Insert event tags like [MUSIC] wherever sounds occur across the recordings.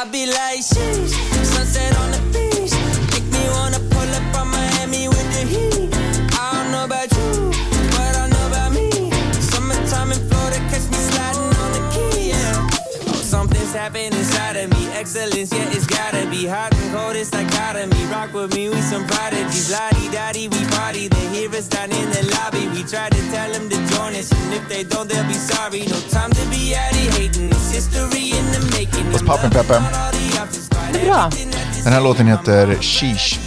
I be like, sheesh, sunset on the beach. Make me wanna pull up on Miami with the heat. I don't know about you, but I know about me. Summertime in Florida, catch me sliding on the key, yeah. Something's happening. Excellence, yeah, it's gotta be hot and cold. It's dichotomy. Rock with me, we some prodigies. Lottie dottie, we party. They hear us down in the lobby. We try to tell them to join us, and if they don't, they'll be sorry. No time to be out here hating. It's history in the making. Hos Pappen Peppe. Det är bra. Den här låten heter Sheesh.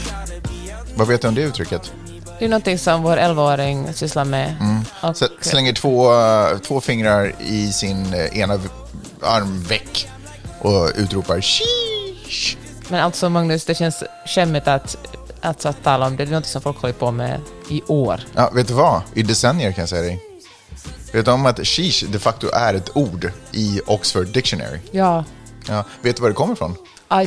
Vad vet du om det uttrycket? Det är någonting som vår 11-åring sysslar med. Och, Så, slänger två, två fingrar i sin eh, ena armveck och utropar Sheesh. men alltså Magnus, det känns skämmigt att, att, att tala om det. Det är något som folk håller på med i år. Ja, vet du vad? I decennier kan jag säga dig. Vet du om att sheesh de facto är ett ord i Oxford Dictionary? Ja, Ja, vet du var det kommer ifrån?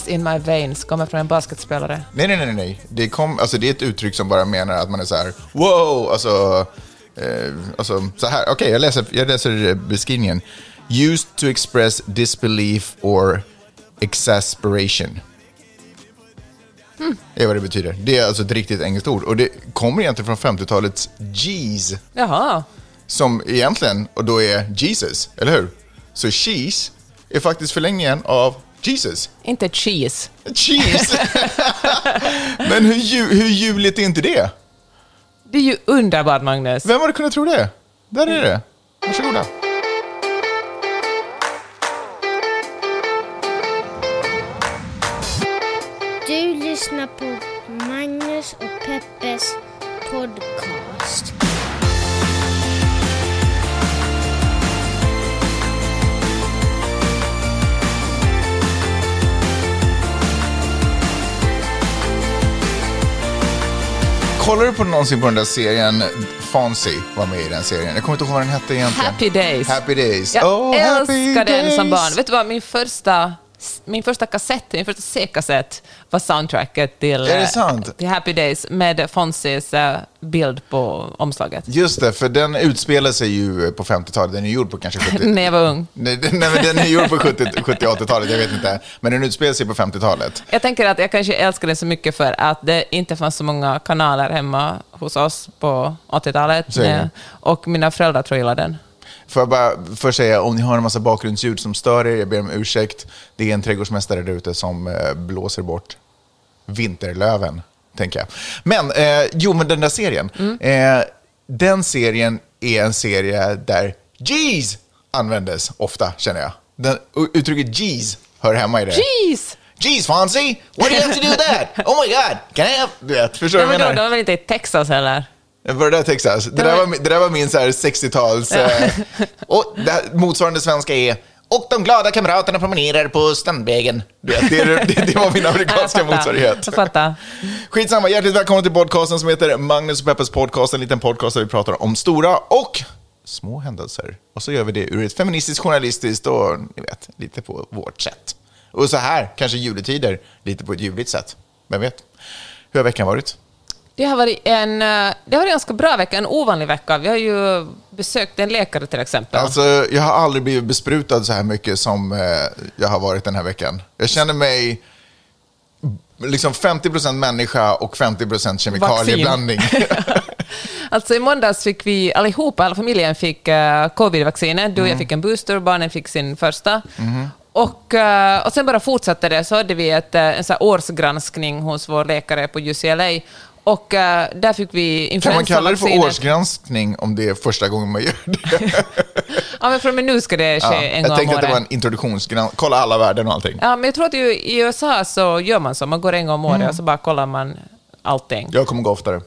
Ice in my veins kommer från en basketspelare. Nej, nej, nej, nej. Det, kom, alltså, det är ett uttryck som bara menar att man är så här, wow, alltså, eh, alltså så här. Okej, jag, läser, jag läser eh, beskrivningen. Used to express disbelief or exasperation. Det är vad det betyder. Det är alltså ett riktigt engelskt ord. Och det kommer egentligen från 50-talets G's. Jaha. Som egentligen, och då är Jesus, eller hur? Så cheese är faktiskt förlängningen av Jesus. Inte cheese. Cheese! [LAUGHS] Men hur, ju, hur juligt är inte det? Det är ju underbart, Magnus. Vem hade kunnat tro det? Där är det. Varsågoda. Kollar du på någonsin på den där serien Fonzie var med i den serien? Jag kommer inte ihåg vad den hette egentligen. Happy Days. Happy Days. Jag Oh, älskar den som barn. Vet du vad, min första, min första kassett, min första C-kassett var soundtracket till, eh, till Happy Days med Fonzies eh, bild på omslaget. Just det, för den utspelar sig ju på 50-talet. Den är gjord på kanske 70... [LAUGHS] När jag var ung. Nej, men den är gjord på 70 70-80-talet, jag vet inte. Men den utspelar sig på 50-talet. Jag tänker att jag kanske älskar den så mycket för att det inte fanns så många kanaler hemma hos oss på 80-talet. Så är det. Nej. Och mina föräldrar tror jag gillade den. Får jag bara först säga, om ni har en massa bakgrundsljud som stör er, jag ber om ursäkt. Det är en trädgårdsmästare där ute som eh, blåser bort vinterlöven, tänker jag. Men, eh, jo, men den där serien. Eh, den serien är en serie där Jeez användes ofta, känner jag. Den, uttrycket Jeez hör hemma i det. Jeez! Jeez, Fonzie! Why do you have to do that? Oh my god! Can I have... Du vet, förstår du vad men jag då, de menar? var väl inte i Texas heller? Var det där Texas? Det, där var, det där var min så här 60-tals... Eh, och det motsvarande svenska är... Och de glada kamraterna promenerar på Strandvägen. Det, det, det var min [LAUGHS] amerikanska motsvarighet. Jag fattar. Skitsamma, hjärtligt välkomna till podcasten som heter Magnus och Peppes podcast. En liten podcast där vi pratar om stora och små händelser. Och så gör vi det ur ett feministiskt, journalistiskt och ni vet, lite på vårt sätt. Och så här, kanske juletider, lite på ett juligt sätt. Vem vet? Hur har veckan varit? Det har varit en, eh, det har varit en ganska bra vecka, en ovanlig vecka. Vi har ju besökt en läkare till exempel. Alltså, jag har aldrig blivit besprutad så här mycket som eh, jag har varit den här veckan. Jag känner mig liksom 50% människa och 50% kemikalieblandning. [LAUGHS] Alltså i måndags fick vi allihopa, alla familjen fick uh, covid-vaccinet. Du och jag fick en booster, barnen fick sin första. Och, eh, och sen bara fortsatte det, så hade vi ett, eh, en så årsgranskning hos vår läkare på UCLA. Och eh, där fick vi kan man kalla det för influensavaccinet. årsgranskning om det är första gången man gör det? [LAUGHS] Ja, men från och med nu ska det ske Ja, en jag gång om tänkte att det var året. en introduktionsgranskning. Kolla alla värden och allting. Ja, men jag tror att i USA så gör man så. Man går en gång om året och så bara kollar man allting. Jag kommer gå oftare.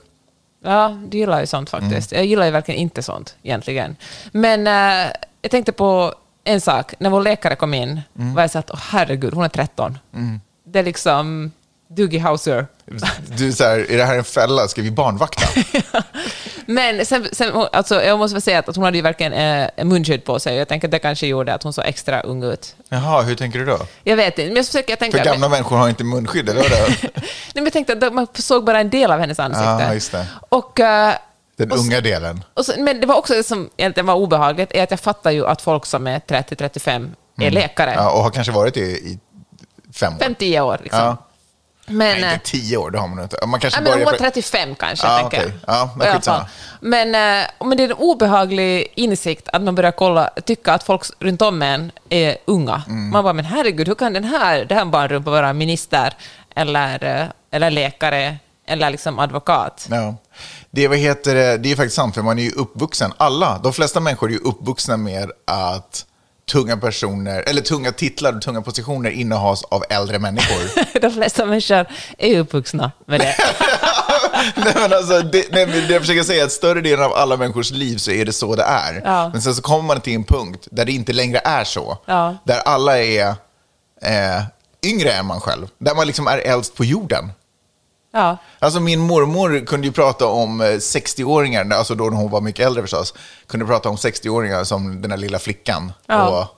Ja, du gillar ju sånt faktiskt. Mm. Jag gillar ju verkligen inte sånt egentligen. Men eh, jag tänkte på en sak. När vår läkare kom in Mm. var jag så att, åh herregud, hon är 13. Det är liksom Doogie Howser. Du är så här, är det här en fälla? Ska vi barnvakta? [LAUGHS] Men sen, sen, alltså, jag måste väl säga att hon hade ju verkligen eh, munskydd på sig. Jag tänker att det kanske gjorde att hon såg extra ung ut. Jaha, hur tänker du då? Jag vet inte, men jag försöker jag tänka... För gamla människor har inte munskydd, eller vadå? [LAUGHS] Nej, men jag tänkte att man såg bara en del av hennes ansikte. Ja, just det. Och, eh, Den och unga delen. Så, men det var också det som egentligen var obehagligt, är att jag fattar ju att folk som är 30-35 är läkare. Mm. Ja, och har kanske varit det i fem år. Fem, tio år. Liksom. Ja. Men, Nej, eh, inte tio år, det har man inte. Man kanske men hon var på- 35 kanske, okej. jag. Ja, men eh, men det är en obehaglig insikt att man börjar kolla, tycka att folk runt om en är unga. Mm. Man bara, men herregud, hur kan den här, det här barnrumpan vara minister eller, eh, eller läkare eller liksom advokat? Ja. Det, vad heter det, det är faktiskt sant, för man är ju uppvuxen. Alla, de flesta människor är ju uppvuxna med att tunga personer, eller tunga titlar och tunga positioner innehas av äldre människor. [LAUGHS] De flesta människor är uppvuxna med det. [LAUGHS] nej, men alltså, det, nej, men det jag försöker säga är att större delen av alla människors liv så är det så det är. Ja. Men sen så kommer man till en punkt där det inte längre är så. Ja. Där alla är eh, yngre än man själv. Där man liksom är äldst på jorden. Ja. Alltså min mormor kunde ju prata om eh, 60-åringar, alltså då hon var mycket äldre förstås, kunde prata om 60-åringar som den där lilla flickan. Ja. Och,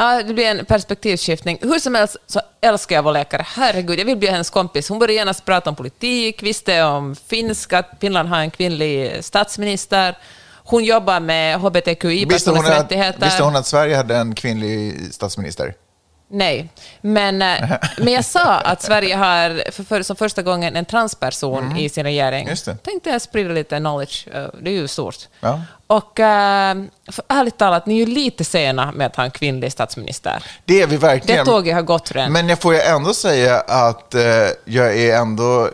Ja, det blir en perspektivskiftning. Hur som helst så älskar jag vår läkare. Herregud, jag vill bli hennes kompis. Hon började genast prata om politik, visste om finska, att Finland har en kvinnlig statsminister. Hon jobbar med hbtqi-personers rättigheter. visste hon att Sverige hade en kvinnlig statsminister? Nej, men, eh, [LAUGHS] men jag sa att Sverige har för, för, som första gången en transperson i sin regering. Mm. Just det. Tänkte jag sprida lite knowledge, eh, det är ju stort. Ja. Och eh, för ärligt talat, ni är ju lite sena med att ha en kvinnlig statsminister. Det är vi verkligen. Det tåget har gått redan. Men jag får ju ändå säga att jag är ändå...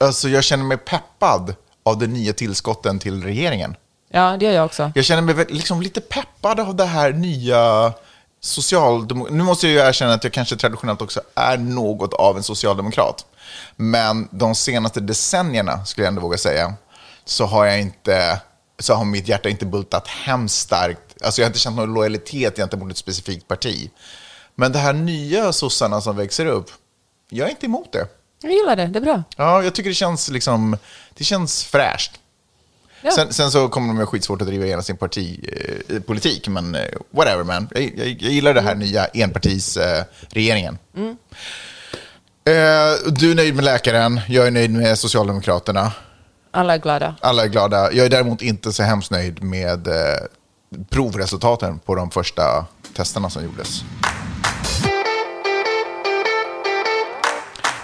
Alltså jag känner mig peppad av de nya tillskotten till regeringen. Ja, det gör jag också. Jag känner mig liksom lite peppad av det här nya socialdemokrat... Nu måste jag ju erkänna att jag kanske traditionellt också är något av en socialdemokrat. Men de senaste decennierna, skulle jag ändå våga säga, så har jag inte... Så har mitt hjärta inte bultat hemskt starkt. Alltså jag har inte känt någon lojalitet gentemot ett specifikt parti. Men det här nya sossarna som växer upp, jag är inte emot det. Jag gillar det, det är bra. Ja, jag tycker det känns liksom... Det känns fräscht. Ja. Sen, sen så kommer de med skitsvårt att driva igenom sin partipolitik, eh, men eh, whatever man. Jag, jag, jag gillar det här nya enpartisregeringen. Eh, regeringen. Eh, du är nöjd med läkaren, jag är nöjd med Socialdemokraterna. Alla är glada. Alla är glada. Jag är däremot inte så hemskt nöjd med eh, provresultaten på de första testerna som gjordes.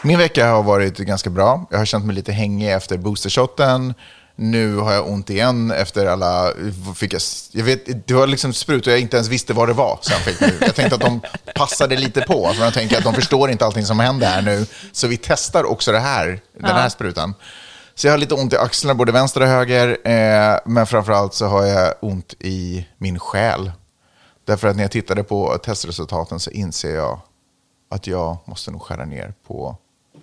Min vecka har varit ganska bra. Jag har känt mig lite hängig efter boostershotten. Nu har jag ont igen efter alla... Fick jag, jag vet, det var liksom sprutor jag inte ens visste vad det var. Jag, fick nu. jag tänkte att de passade lite på. För jag tänker att de förstår inte allting som händer här nu. Så vi testar också det här, den här sprutan. Så jag har lite ont i axlarna, både vänster och höger. Eh, men framförallt så har jag ont i min själ. Därför att när jag tittade på testresultaten så inser jag att jag måste nog skära ner på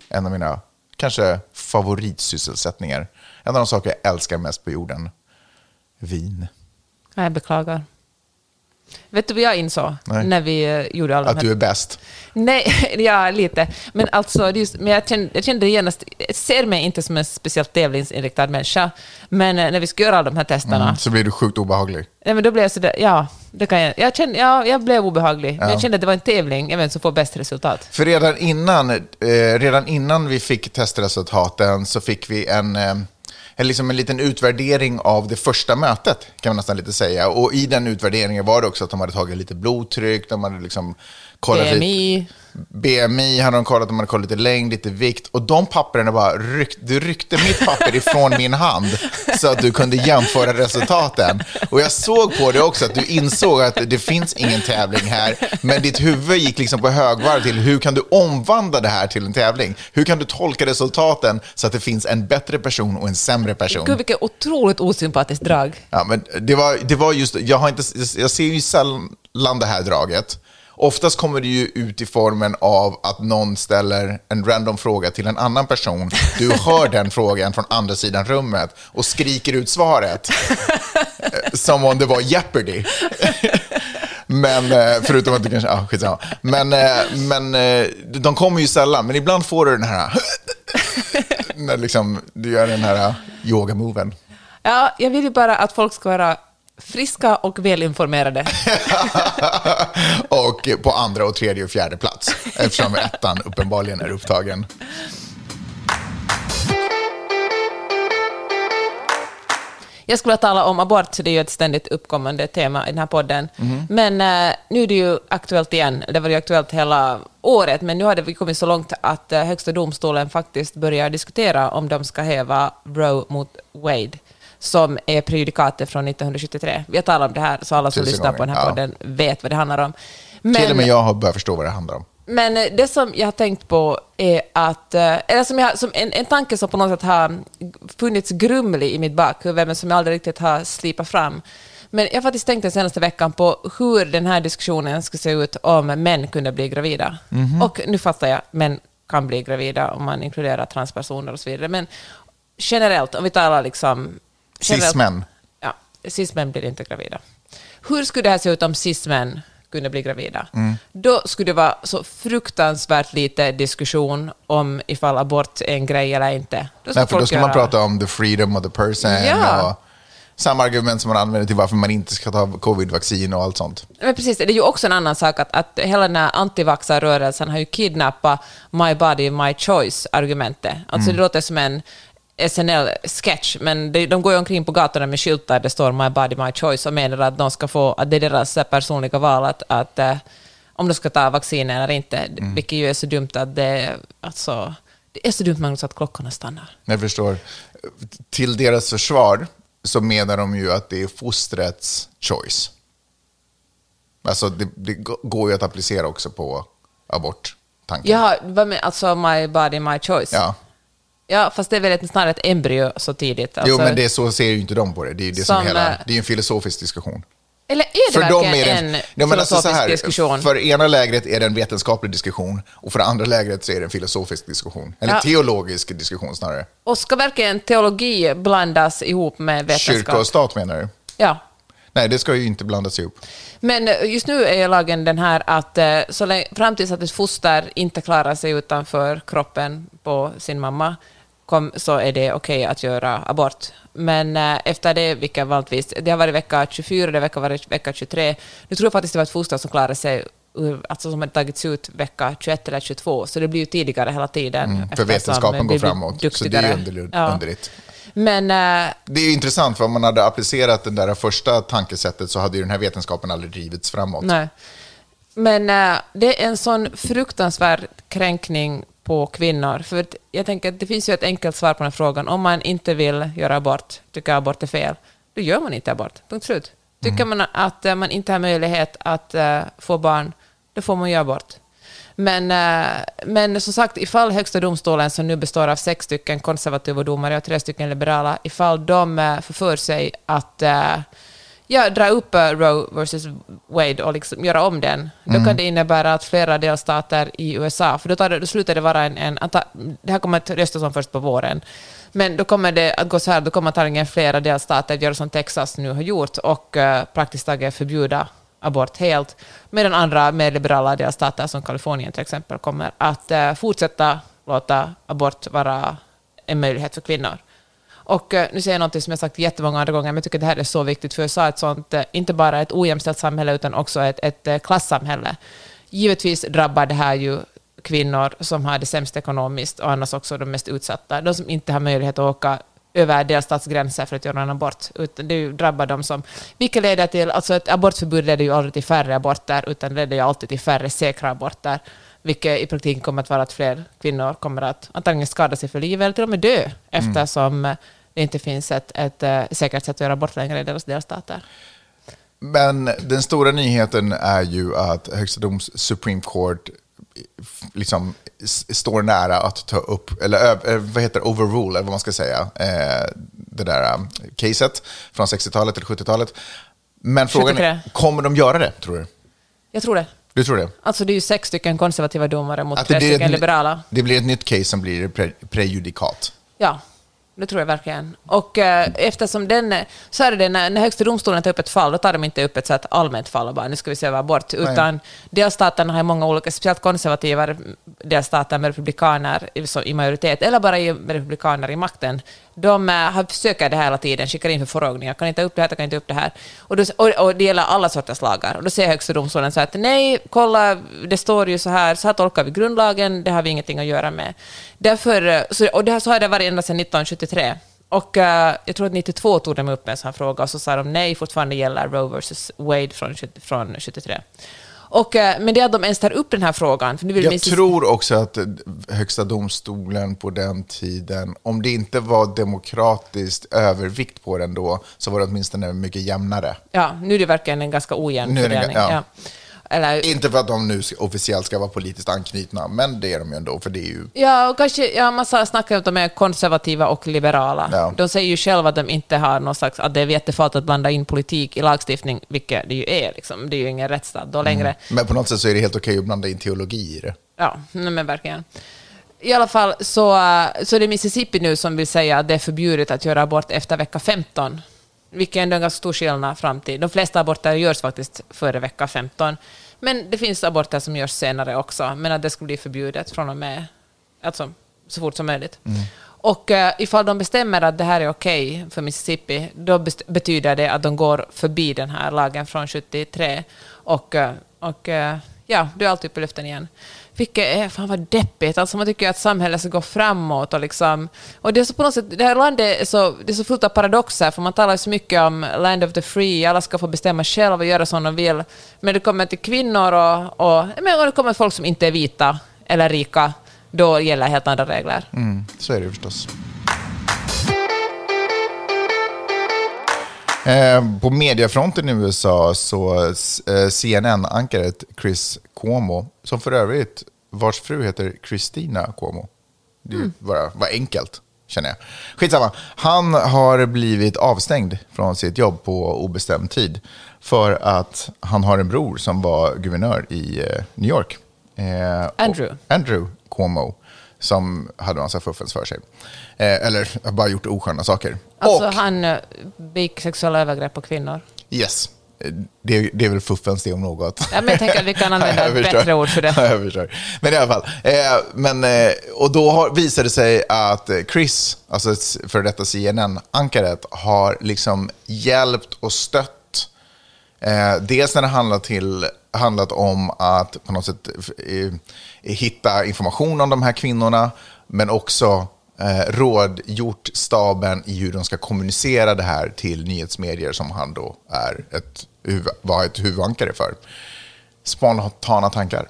en av mina kanske favoritsysselsättningar. En av de saker jag älskar mest på jorden. Vin. Jag beklagar. Vet du vad jag insåg Nej. när vi eh, gjorde alla Att du är bäst. Nej, [LAUGHS] ja, lite. Men alltså, just, men jag, kände, jag kände genast, jag ser mig inte som en speciellt tävlingsinriktad människa, men eh, när vi skulle göra alla de här testerna, Mm, så blir du sjukt obehaglig. nej, men då blev jag sådär, ja, det kan jag, jag, kände, ja, jag blev obehaglig, men jag kände att det var en tävling, jag vet som får bäst resultat. För redan innan, eh, redan innan vi fick testresultaten så fick vi en, eh, en, liksom en liten utvärdering av det första mötet, kan man nästan lite säga. Och i den utvärderingen var det också att de hade tagit lite blodtryck, de hade liksom kollat lite- BMI, hade de kollat, de hade kollat lite längd, lite vikt. Och de papperna bara, ryck, du ryckte mitt papper ifrån min hand så att du kunde jämföra resultaten. Och jag såg på det också att du insåg att det finns ingen tävling här, men ditt huvud gick liksom på högvarv till hur kan du omvandla det här till en tävling? Hur kan du tolka resultaten så att det finns en bättre person och en sämre person? gud vilket otroligt osympatiskt drag. Ja, men det var, det var just, jag, har inte, jag ser ju sällan det här draget. Oftast kommer det ju ut i formen av att någon ställer en random fråga till en annan person. Du hör den frågan från andra sidan rummet och skriker ut svaret. Eh, som om det var Jeopardy. Men, eh, förutom att du kanske, ja, skitsamma. Men, eh, men de kommer ju sällan, men ibland får du den här, när liksom, du gör den här yoga-moven. Ja, jag vill ju bara att folk ska vara friska och välinformerade. [LAUGHS] och på andra och tredje och fjärde plats. Eftersom ettan uppenbarligen är upptagen. Jag skulle tala om abort, det är ju ett ständigt uppkommande tema i den här podden. Mhm. Men eh, nu är det ju aktuellt igen. Det var ju aktuellt hela året, men nu har vi kommit så långt att eh, Högsta domstolen faktiskt börjar diskutera om de ska häva Roe mot Wade, som är prejudikatet från 1973. Vi har talat om det här, så alla som Tusen lyssnar på den här gånger, ja. podden vet vad det handlar om. Men, Till och med jag har börjat förstå vad det handlar om. men eh, det som jag har tänkt på är att, eh, eller som jag, som en, en tanke som på något sätt har funnits grumlig i mitt bakhuvud, men som jag aldrig riktigt har slipat fram. Men jag har faktiskt tänkt den senaste veckan på hur den här diskussionen skulle se ut om män kunde bli gravida. Och nu fattar jag, män kan bli gravida om man inkluderar transpersoner och så vidare. Men generellt, om vi talar liksom... Cis-män. Ja, cis-män blir inte gravida. Hur skulle det här se ut om cis-män kunde bli gravida? Då skulle det vara så fruktansvärt lite diskussion om ifall abort är en grej eller inte. Då Nej, för då ska man göra- prata om the freedom of the person. Ja. Och samma argument som man använder till varför man inte ska ta covid-vaccin och allt sånt. Men precis, det är ju också en annan sak att, att hela den här antivaxarrörelsen har ju kidnappat my body, my choice-argumentet. Alltså det låter som en SNL-sketch, men de, de går ju omkring på gatorna med skyltar där det står my body, my choice och menar att de ska få, att det är deras personliga val att, att eh, om de ska ta vaccin eller inte, vilket ju är så dumt att det, alltså, det är så dumt man att klockorna stannar. Jag förstår. Till deras försvar så menar de ju att det är fostrets choice. Alltså det, det går ju att applicera också på aborttanken. Ja, vad med, alltså my body, my choice. Ja. Ja, fast det är väl ett, snarare ett embryo så tidigt. Alltså, Jo, men det är så ser ju inte de på det. Det är ju det som, Som, hela, eh, det är en filosofisk diskussion. Eller är det verkligen en Ja, men alltså filosofisk så här, diskussion? För ena lägret är det en vetenskaplig diskussion och för andra lägret så är det en filosofisk diskussion. Eller Ja. teologisk diskussion snarare. Och ska verkligen teologi blandas ihop med vetenskap? Kyrka och stat menar du? Ja. Nej, det ska ju inte blandas ihop. Men eh, just nu är lagen den här att eh, så länge, fram tills att ett foster inte klarar sig utanför kroppen på sin mamma kom, så är det okej att göra abort. Men eh, efter det, vilket vanligtvis, det har varit vecka 24, det har varit vecka 23, nu tror jag faktiskt det var ett foster som klarade sig alltså som hade tagits ut vecka 21 eller 22, så det blir ju tidigare hela tiden. Mm, för vetenskapen går framåt, så det är ju duktigare. under, Ja. underligt. Men eh, Det är ju intressant, för om man hade applicerat det där första tankesättet så hade ju den här vetenskapen aldrig drivits framåt. Nej. Men eh, det är en sån fruktansvärd kränkning på kvinnor. För jag tänker att det finns ju ett enkelt svar på den frågan. Om man inte vill göra abort, tycker abort är fel, då gör man inte abort. Punkt slut. Tycker man att eh, man inte har möjlighet att eh, få barn, då får man göra abort. Men, eh, men som sagt, ifall Högsta domstolen, som nu består av sex stycken konservativa domare och tre stycken liberala, ifall de eh, får för sig att ja, dra upp eh, Roe versus Wade och liksom göra om den, då kan det innebära att flera delstater i USA, för då, tar det, då slutar det vara en, en det här kommer att röstas om först på våren, men då kommer det att gå så här, då kommer antagligen flera delstater göra som Texas nu har gjort och eh, praktiskt taget förbjuda abort helt, medan andra mer liberala delstater som Kalifornien till exempel kommer att eh, fortsätta låta abort vara en möjlighet för kvinnor. Och eh, nu säger jag något som jag sagt jättemånga andra gånger, men jag tycker det här är så viktigt, för USA är ett sånt, eh, inte bara ett ojämställt samhälle, utan också ett, ett eh, klassamhälle. Givetvis drabbar det här ju kvinnor som har det sämst ekonomiskt och annars också de mest utsatta. De som inte har möjlighet att åka över delstatsgränser för att göra en abort. Utan det drabbar dem som... Vilket leder till... Alltså ett abortförbud leder ju aldrig till färre aborter, utan det leder ju alltid till färre säkra aborter. Vilket i praktiken kommer att vara att fler kvinnor kommer att antagligen skada sig för livet eller till och med dö, eftersom eh, det inte finns ett, ett eh, säkert sätt att göra abort längre i deras delstater. Men den stora nyheten är ju att Högsta doms Supreme Court liksom s- står nära att ta upp, eller eh, vad heter det, overrule, eller vad man ska säga, eh, det där eh, caset från 60-talet eller 70-talet. Men frågan är, 73. kommer de göra det, tror du? Jag tror det. Du tror det? Alltså det är ju sex stycken konservativa domare mot Att tre stycken ett, liberala. det blir ett nytt case som blir pre, prejudikat. Ja, det tror jag verkligen. Och eh, eftersom den... Så är det när, när Högsta domstolen tar upp ett fall, då tar de inte upp ett så här allmänt fall och bara nu ska vi se vad abort, utan delstaterna har många olika, speciellt konservativa delstater med republikaner i, så, i majoritet, eller bara i, med republikaner i makten, de eh, har, söker det här hela tiden, skickar in förfrågningar, kan inte upp det här, kan inte upp det här. Och, då, och, och det gäller alla sorters lagar. Och då säger Högsta domstolen så att nej, kolla, det står ju så här, så här tolkar vi grundlagen, det har vi ingenting att göra med. Därför, eh, så, och det här, så har det varit ända sedan 1973. Och uh, jag tror att 92 tog de upp en sån här fråga och så sa de nej, fortfarande gäller Roe vs. Wade från, från 73. Och, eh, men det är att de ens tar upp den här frågan. För nu vill Jag Mississippi- tror också att Högsta domstolen på den tiden, om det inte var demokratiskt övervikt på den då, så var det åtminstone mycket jämnare. Ja, nu är det verkligen en ganska ojämn fördelning. ja. Ja. Eller, Inte för att de nu officiellt ska vara politiskt anknutna, men det är de ju ändå, för det är ju... Ja, och kanske, ja, man snackar om att de är konservativa och liberala. Ja. De säger ju själva att de inte har någon slags, att det är jättefarligt att blanda in politik i lagstiftning, vilket det ju är. Liksom. Det är ju ingen rättsstat då längre. Men på något sätt så är det helt okej att blanda in teologi i det. Ja, nej, men verkligen. I alla fall så, äh, så är det Mississippi nu som vill säga att det är förbjudet att göra abort efter vecka 15. Vilket är ändå en ganska stor skillnad fram till. De flesta aborter görs faktiskt före vecka 15. Men det finns aborter som görs senare också. Men att det skulle bli förbjudet från och med, alltså så fort som möjligt. Och uh, ifall de bestämmer att det här är okej för Mississippi, då betyder det att de går förbi den här lagen från 73. Och, eh, och eh, ja, då är allt uppe i luften igen. Vilket är fan vad deppigt. Alltså man tycker att samhället ska gå framåt och liksom... Och det är så på något sätt, det här landet är så, det är så fullt av paradoxer, för man talar ju så mycket om land of the free, alla ska få bestämma själva och göra som de vill. Men det kommer till kvinnor och, och, men och det kommer folk som inte är vita eller rika, då gäller helt andra regler. Mm, så är det ju förstås. Eh, på mediafronten i USA så eh, CNN-ankaret Chris Cuomo, som för övrigt vars fru heter Christina Cuomo. Det ju bara var enkelt, känner jag. Skitsamma. Han har blivit avstängd från sitt jobb på obestämd tid för att han har en bror som var guvernör i eh, New York. Eh, Andrew. Andrew Cuomo, som hade massa fuffens för sig. Eh, eller bara gjort osköna saker. Alltså och, han eh, begick sexuella övergrepp på kvinnor. yes, det, det är väl fuffens det om något. Ja, men jag tänker att vi kan använda [LAUGHS] ett bättre ord för det. [LAUGHS] Ja, jag förstår. Men i alla fall. Eh, men, eh, och då har, visade det sig att Chris, alltså för detta CNN-ankaret, har liksom hjälpt och stött Eh, dels när det handlat, till, handlat om att på något sätt eh, hitta information om de här kvinnorna, men också eh, rådgjort staben i hur de ska kommunicera det här till nyhetsmedier som han då är ett, var ett huvudankare för. Spontana tankar.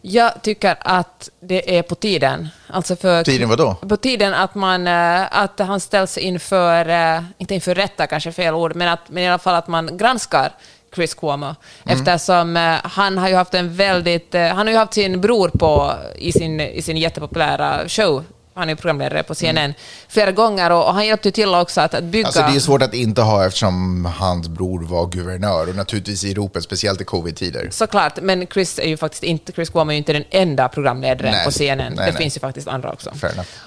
Jag tycker att det är på tiden. Alltså för Tiden vadå? På tiden att, man, eh, att han ställs inför, eh, inte inför rätta kanske fel ord, men, att, men i alla fall att man granskar Chris Cuomo. Mm. Eftersom eh, han har ju haft en väldigt... Han har ju haft sin bror på, i, sin, i sin jättepopulära show. Han är programledare på CNN flera gånger och, och han hjälpte till också att, att bygga... Mm. Alltså det är svårt att inte ha eftersom hans bror var guvernör och naturligtvis i ropet, speciellt i covid-tider. Såklart, men Chris är ju faktiskt inte, Chris Cuomo är ju inte den enda programledaren Nej, på CNN. nej, det nej. finns ju faktiskt andra också.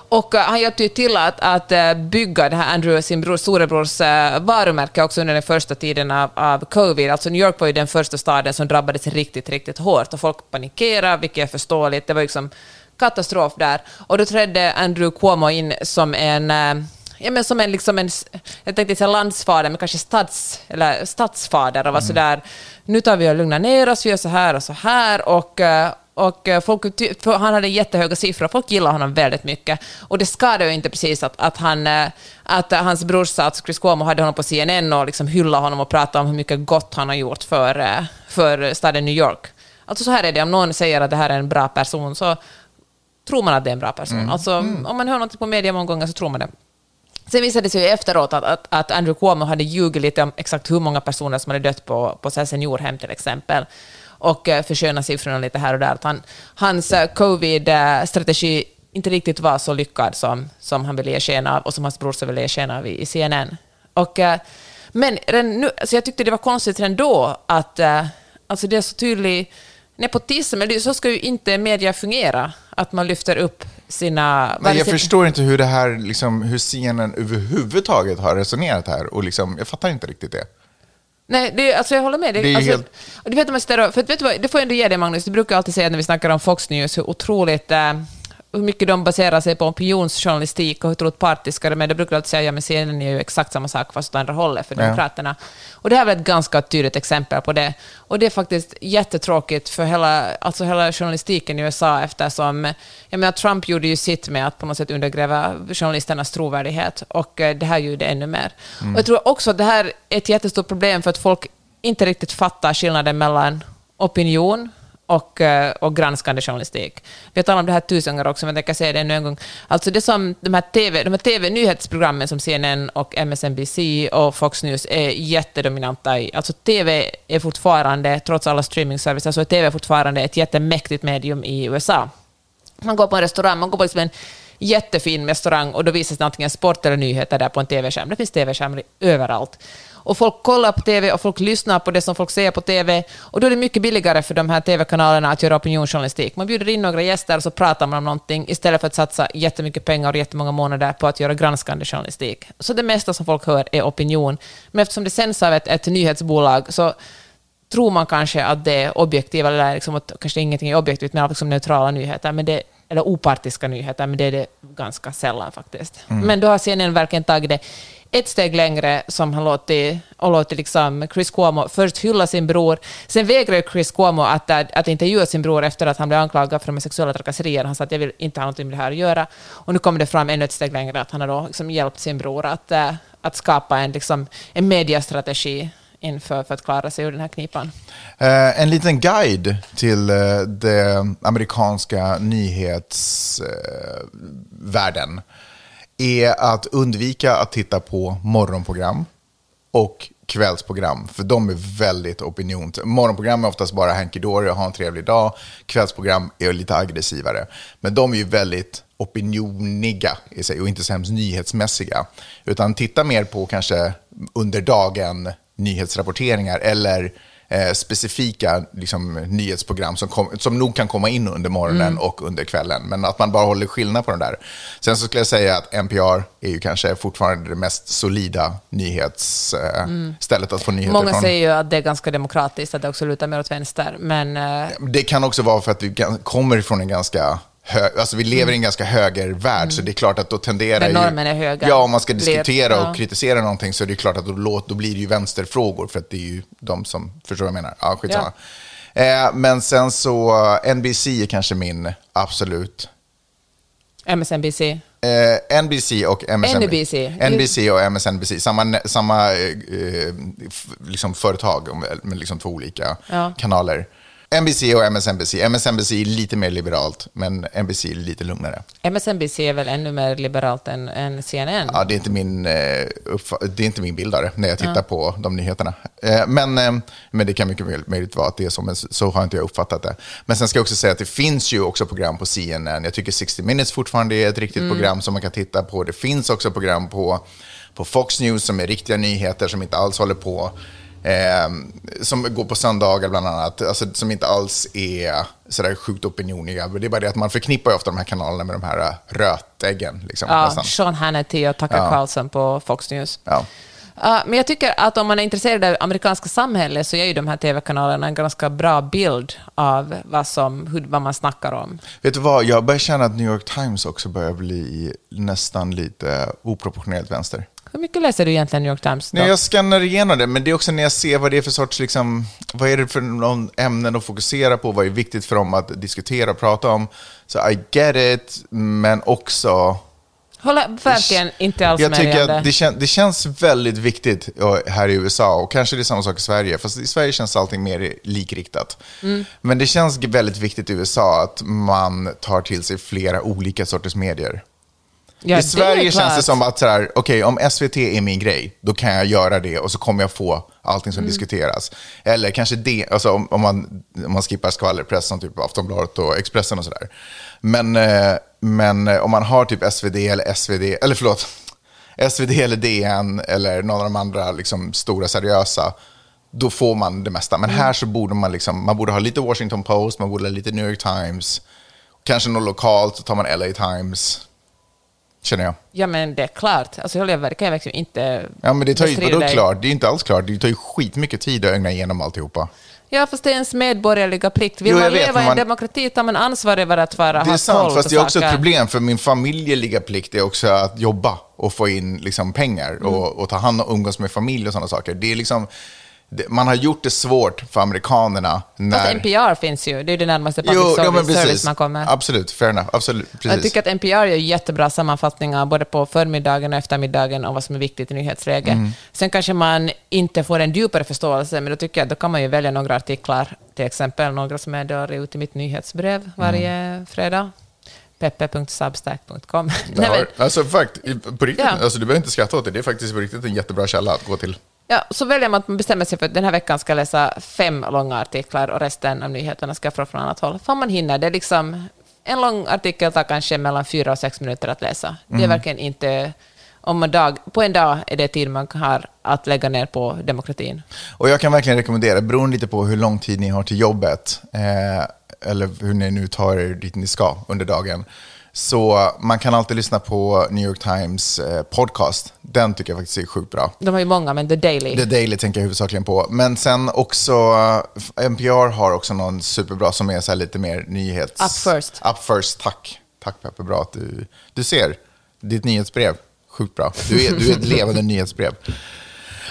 Och eh, han hjälpte ju till att, att eh, bygga det här Andrew, sin bror, storebrors uh, varumärke också under den första tiden av, av covid. Alltså New York var ju den första staden som drabbades riktigt, riktigt hårt och folk panikerade, vilket är förståeligt. Det var liksom katastrof där. Och då trädde Andrew Cuomo in som en eh, Ja, men som en, liksom en, jag tänkte säga landsfader, men kanske stats, eller statsfader och var sådär, nu tar vi och lugnar ner oss, vi gör så här och så här, och, eh, och eh, folk, han hade jättehöga siffror, folk gillar honom väldigt mycket. Och det skadar ju inte precis att, att, han, att hans brorsa, alltså Chris Cuomo, hade honom på CNN och liksom hyllade honom och pratade om hur mycket gott han har gjort för, för staden New York. Alltså så här är det, om någon säger att det här är en bra person, så tror man att det är en bra person. Alltså, Om man hör något på media många gånger så tror man det. Sen visade det sig ju efteråt att, att, att Andrew Cuomo hade ljugit lite om exakt hur många personer som hade dött på, på så seniorhem till exempel. Och eh, försköna siffrorna lite här och där. Att han, hans eh, covid-strategi inte riktigt var så lyckad som, som han ville ge sken av och som hans brorsa ville ge sken av i, i CNN. Och, eh, men nu, alltså jag tyckte det var konstigt redan då att alltså det är så tydlig nepotism, eller så ska ju inte media fungera, att man lyfter upp sina... Nej, jag förstår inte hur det här, liksom, hur scenen överhuvudtaget har resonerat här. Och liksom, jag fattar inte riktigt det. Nej, det, alltså jag håller med. Det, Det är alltså, helt- du vet, om jag för vet du vad, det får jag ändå ge dig, Magnus. Du brukar alltid säga när vi snackar om Fox News hur otroligt... Eh, hur mycket de baserar sig på opinionsjournalistik och hur otroligt partiska de är. Det brukar alltid säga, ja men CNN är ju exakt samma sak fast åt andra hållet för Ja. Demokraterna. Och det här är väl ett ganska tydligt exempel på det. Och det är faktiskt jättetråkigt för hela, alltså hela journalistiken i USA eftersom jag menar, Trump gjorde ju sitt med att på något sätt undergräva journalisternas trovärdighet och eh, det här gjorde ännu mer. Och jag tror också att det här är ett jättestort problem för att folk inte riktigt fattar skillnaden mellan opinion och, eh, och granskande journalistik. Vi har talat om det här tusen gånger också, men jag tänker säga det ännu en gång. Alltså det som de här TV, de här TV-nyhetsprogrammen som CNN och MSNBC och Fox News är jättedominanta i. Alltså TV är fortfarande, trots alla streamingservicer, så alltså är TV fortfarande ett jättemäktigt medium i USA. Man går på en restaurang, man går på liksom en jättefin restaurang och då visas det antingen sport eller nyheter där på en TV-skärm. Det finns TV-skärmar överallt. Och folk kollar på TV och folk lyssnar på det som folk ser på TV. Och då är det mycket billigare för de här TV-kanalerna att göra opinionsjournalistik. Man bjuder in några gäster och så pratar man om någonting istället för att satsa jättemycket pengar och jättemånga månader på att göra granskande journalistik. Så det mesta som folk hör är opinion. Men eftersom det sänds av ett, ett nyhetsbolag så tror man kanske att det är objektiva, eller liksom att kanske ingenting är objektivt, men liksom neutrala nyheter, men det, eller opartiska nyheter, men det är det ganska sällan faktiskt. Men då har CNN verkligen tagit det ett steg längre som han låtit, och låtit liksom Chris Cuomo först hylla sin bror. Sen vägrade Chris Cuomo att, att intervjua sin bror efter att han blev anklagad för de sexuella trakasserierna. Han sa att jag vill inte ha någonting med det här att göra. Och nu kommer det fram ännu ett steg längre att han har då liksom hjälpt sin bror att, eh, att skapa en, liksom, en mediastrategi inför för att klara sig ur den här knipan. Eh, en liten guide till eh, den amerikanska nyhetsvärlden eh, är att undvika att titta på morgonprogram och kvällsprogram, för de är väldigt opinions... Morgonprogram är oftast bara hanky dory och ha en trevlig dag. Kvällsprogram är lite aggressivare. Men de är ju väldigt opinioniga i sig och inte så hemskt nyhetsmässiga. Utan titta mer på kanske under dagen nyhetsrapporteringar eller eh, specifika liksom, nyhetsprogram som, kom, som nog kan komma in under morgonen Mm. och under kvällen. Men att man bara håller skillnad på den där. Sen så skulle jag säga att NPR är ju kanske fortfarande det mest solida nyhetsstället att få nyheter Mm. Många från. säger ju att det är ganska demokratiskt, att det också lutar mer åt vänster, men eh, Det kan också vara för att vi kommer från en ganska alltså vi lever i en ganska högervärld, så det är klart att då tenderar ju... Mm. normen är höga. Ja, om man ska diskutera ja. och kritisera någonting så är det klart att då, då blir det ju vänsterfrågor, för att det är ju de som, förstår vad jag menar? Ja, skitsamma. Eh, men sen så, NBC är kanske min absolut MSNBC. Eh, NBC och MSNBC. NBC. Och MSNBC, samma, samma eh, eh, liksom företag med liksom två olika Ja. kanaler. NBC och MSNBC. MSNBC är lite mer liberalt, men NBC är lite lugnare. MSNBC är väl ännu mer liberalt än, än CNN? Ja, det, är inte min, eh, det är inte min bild av det när jag tittar på de nyheterna. Eh, men, eh, men det kan mycket möjligt vara att det är så, men så, har inte jag uppfattat det. Men sen ska jag också säga att det finns ju också program på CNN. Jag tycker 60 Minutes fortfarande är ett riktigt program som man kan titta på. Det finns också program på, på Fox News som är riktiga nyheter som inte alls håller på. Eh, som går på söndagar bland annat, alltså, som inte alls är sådär sjukt opinioniga. Det är bara det att man förknippar ofta de här kanalerna med de här eh, rötäggen. Liksom, Ja, nästan. Sean Hannity och Tucker Ja. Carlson på Fox News. Ja. Ja, men jag tycker att om man är intresserad av amerikanska samhället så ger ju de här TV-kanalerna en ganska bra bild av vad, som, hur, vad man snackar om. Vet du vad, jag börjar känna att New York Times också börjar bli nästan lite oproportionerligt vänster. Hur mycket läser du egentligen New York Times? Då? Nej, jag skannar igenom det, men det är också när jag ser vad det är för sorts, liksom, vad är det för någon ämnen att fokusera på, vad är viktigt för dem att diskutera och prata om. Så I get it, men också... Håller verkligen inte alls Jag med tycker att det, kän, det känns väldigt viktigt här i USA, och kanske det är samma sak i Sverige, fast i Sverige känns allting mer likriktat. Mm. Men det känns väldigt viktigt i USA att man tar till sig flera olika sorters medier. Ja, I det Sverige känns klart. det som att okej, om SVT är min grej, då kan jag göra det och så kommer jag få allting som diskuteras. Eller kanske det, alltså om, om, man, om man skippar skvallerpress som typ Aftonbladet och Expressen och sådär. Men, eh, men eh, om man har typ SvD eller SvD, eller förlåt, SvD eller DN eller någon av de andra liksom, stora seriösa, då får man det mesta. Men här så borde man liksom, man borde ha lite Washington Post, man borde ha lite New York Times, kanske något lokalt, så tar man LA Times, känner jag. Ja, men det är klart. Alltså, jag verkar verkligen inte Ja, men det tar ju, vadå dig. klart? Det är inte alls klart. Det tar ju skitmycket tid att ögna igenom alltihopa. Ja, fast det är ens medborgerliga plikt. Vill Jo, jag man vet, leva i en man- demokrati tar man ansvar över att vara, Det är sant, fast det är också ett saker. problem, för min familjeliga plikt är också att jobba och få in liksom, pengar Mm. och, och ta hand om umgås med familj och sådana saker. Det är liksom, man har gjort det svårt för amerikanerna när... Fast NPR finns ju, det är det närmaste public Jo, service, ja, service man kommer. Absolut, fair enough. Absolut, precis. Jag tycker att NPR gör jättebra sammanfattningar både på förmiddagen och eftermiddagen om vad som är viktigt i nyhetsläge. Mm. Sen kanske man inte får en djupare förståelse, men då tycker jag då kan man ju välja några artiklar, till exempel några som är då ut i mitt nyhetsbrev varje Mm. fredag. peppe.substack.com. Alltså, fakt, på riktigt, Ja. alltså, du behöver inte skratta åt det. Det är faktiskt på riktigt en jättebra källa att gå till. Ja, så väljer man att man bestämmer sig för att den här veckan ska jag läsa fem långa artiklar och resten av nyheterna ska jag få från annat håll. Fan man hinner. Det är liksom, en lång artikel tar kanske mellan fyra och sex minuter att läsa. Det är verkligen inte... Om man dag, på en dag är det tid man har att lägga ner på demokratin. Och jag kan verkligen rekommendera, beroende lite på hur lång tid ni har till jobbet, eh, eller hur ni nu tar er dit ni ska under dagen, så man kan alltid lyssna på New York Times eh, podcast. Den tycker jag faktiskt är sjukt bra. De har ju många, men The Daily. The Daily tänker jag huvudsakligen på. Men sen också, eh, NPR har också någon superbra som är så lite mer nyhets... Up first. Up first, tack. Tack Peppe, bra att du... Du ser, ditt nyhetsbrev, sjukt bra. Du är, du är ett levande nyhetsbrev.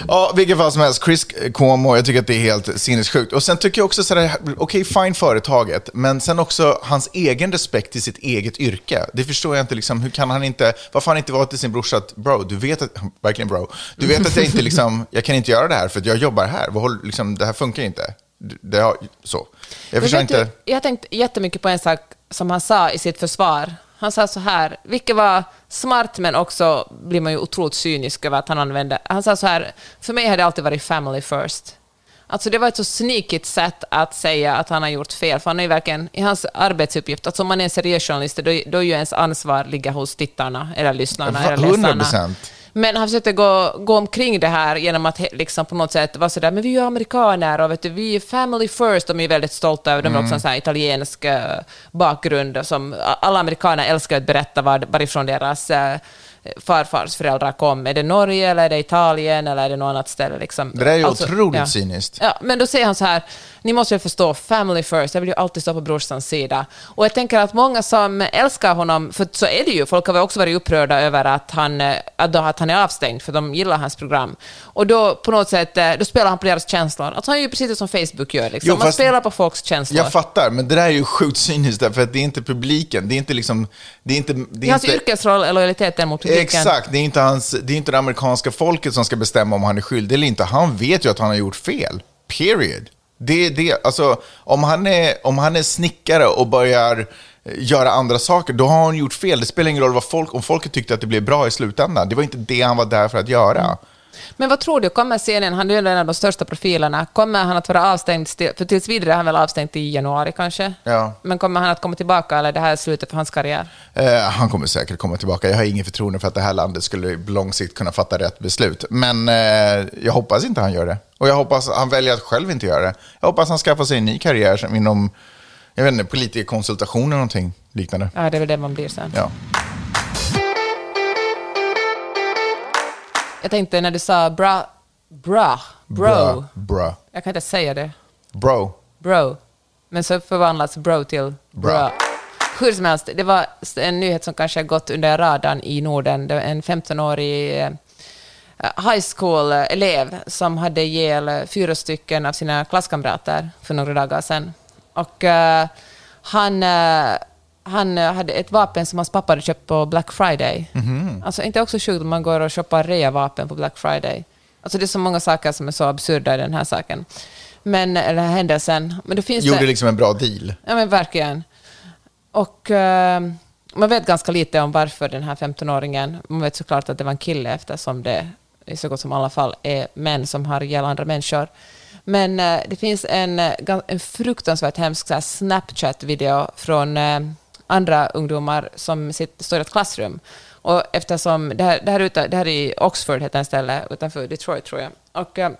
Ja, vilken fall som helst, Chris Cuomo, jag tycker att det är helt sinnessjukt. Och sen tycker jag också sådär, okej, fine företaget, men sen också hans egen respekt till sitt eget yrke. Det förstår jag inte, liksom, hur kan han inte, varför han inte varit till sin brorsa att, bro, du vet att, [LAUGHS] verkligen bro, du vet att jag inte liksom, [LAUGHS] jag kan inte göra det här för att jag jobbar här, Vad liksom, det här funkar inte. Det har, så. Jag förstår inte. Du, jag har tänkt jättemycket på en sak som han sa i sitt försvar. Han sa så här, vilket var smart, men också blir man ju otroligt cynisk över att han använde. Han sa så här, för mig har det alltid varit family first. Alltså det var ett så sneakigt sätt att säga att han har gjort fel, för han är ju verkligen i hans arbetsuppgift, att om man är en seriös journalist, då, då är ju ens ansvar ligga hos tittarna, eller lyssnarna, eller läsarna. 100%. Men han försökte gå, gå omkring det här genom att liksom på något sätt vara sådär, men vi är ju amerikaner och vet du, vi är family first, de är väldigt stolta över, de har också en sån här italiensk eh, bakgrund, som alla amerikaner älskar att berätta var, varifrån deras eh, farfars föräldrar kom. Är det Norge, eller är det Italien, eller är det något annat ställe? Liksom. Det där är ju Alltså, otroligt ja. cyniskt. Ja, men då säger han så här, ni måste ju förstå, family first, jag vill ju alltid stå på brorsans sida. Och jag tänker att många som älskar honom, för så är det ju, folk har väl också varit upprörda över att han, eh, att, då, att han är avstängd, för de gillar hans program. Och då på något sätt, eh, då spelar han på deras känslor. Alltså han är ju precis det som Facebook gör, liksom. Jo, man spelar på folks känslor. Jag fattar, men det där är ju sjukt cyniskt därför att det är inte publiken, det är inte liksom, det är inte... Det I är hans inte yrkesroll är lojaliteten mot publiken. Exakt, det är, inte hans, det är inte det amerikanska folket som ska bestämma om han är skyldig eller inte. Han vet ju att han har gjort fel. Period. Det det. Alltså, om, han är, om han är snickare och börjar eh, göra andra saker, då har han gjort fel. Det spelar ingen roll vad folk, om folket tyckte att det blev bra i slutändan. Det var inte det han var där för att göra. Men vad tror du, kommer scenen, han är en av de största profilerna, kommer han att vara avstängd, för tills vidare är han väl avstängd i januari kanske? Ja. Men kommer han att komma tillbaka eller är det här är slutet för hans karriär? Eh, han kommer säkert komma tillbaka. Jag har ingen förtroende för att det här landet skulle på lång sikt kunna fatta rätt beslut. Men eh, jag hoppas inte han gör det. Och jag hoppas han väljer att själv inte göra det. Jag hoppas han skaffar sig en ny karriär inom jag vet inte, politikerkonsultation eller någonting liknande. Ja, det är väl det man blir sen. Ja. Jag tänkte när du sa bra, bra, bro, Bra. Bra. jag kan inte säga det, Bro. bro, men så förvandlas bro till bra. Bra. Hur som helst, det var en nyhet som kanske har gått under radarn i Norden. Det var en 15-årig eh, high school-elev som hade ihjäl fyra stycken av sina klasskamrater för några dagar sedan. Och eh, han, eh, han eh, hade ett vapen som hans pappa hade köpt på Black Friday. Alltså inte också sjukt om man går och shoppar rea-vapen på Black Friday. Alltså det är så många saker som är så absurda i den här saken. Men, eller här händelsen. Men då finns Gjorde det... liksom en bra deal. Ja, men verkligen. Och eh, man vet ganska lite om varför den här 15-åringen... Man vet såklart att det var en kille eftersom det i så gott som alla fall är män som har ihjäl andra människor. Men eh, det finns en, en fruktansvärt hemsk Snapchat-video från eh, andra ungdomar som sitter, står i ett klassrum. Och eftersom det här, det här, ute, det här är i Oxford, heter en ställe utanför Detroit tror jag. Och eh,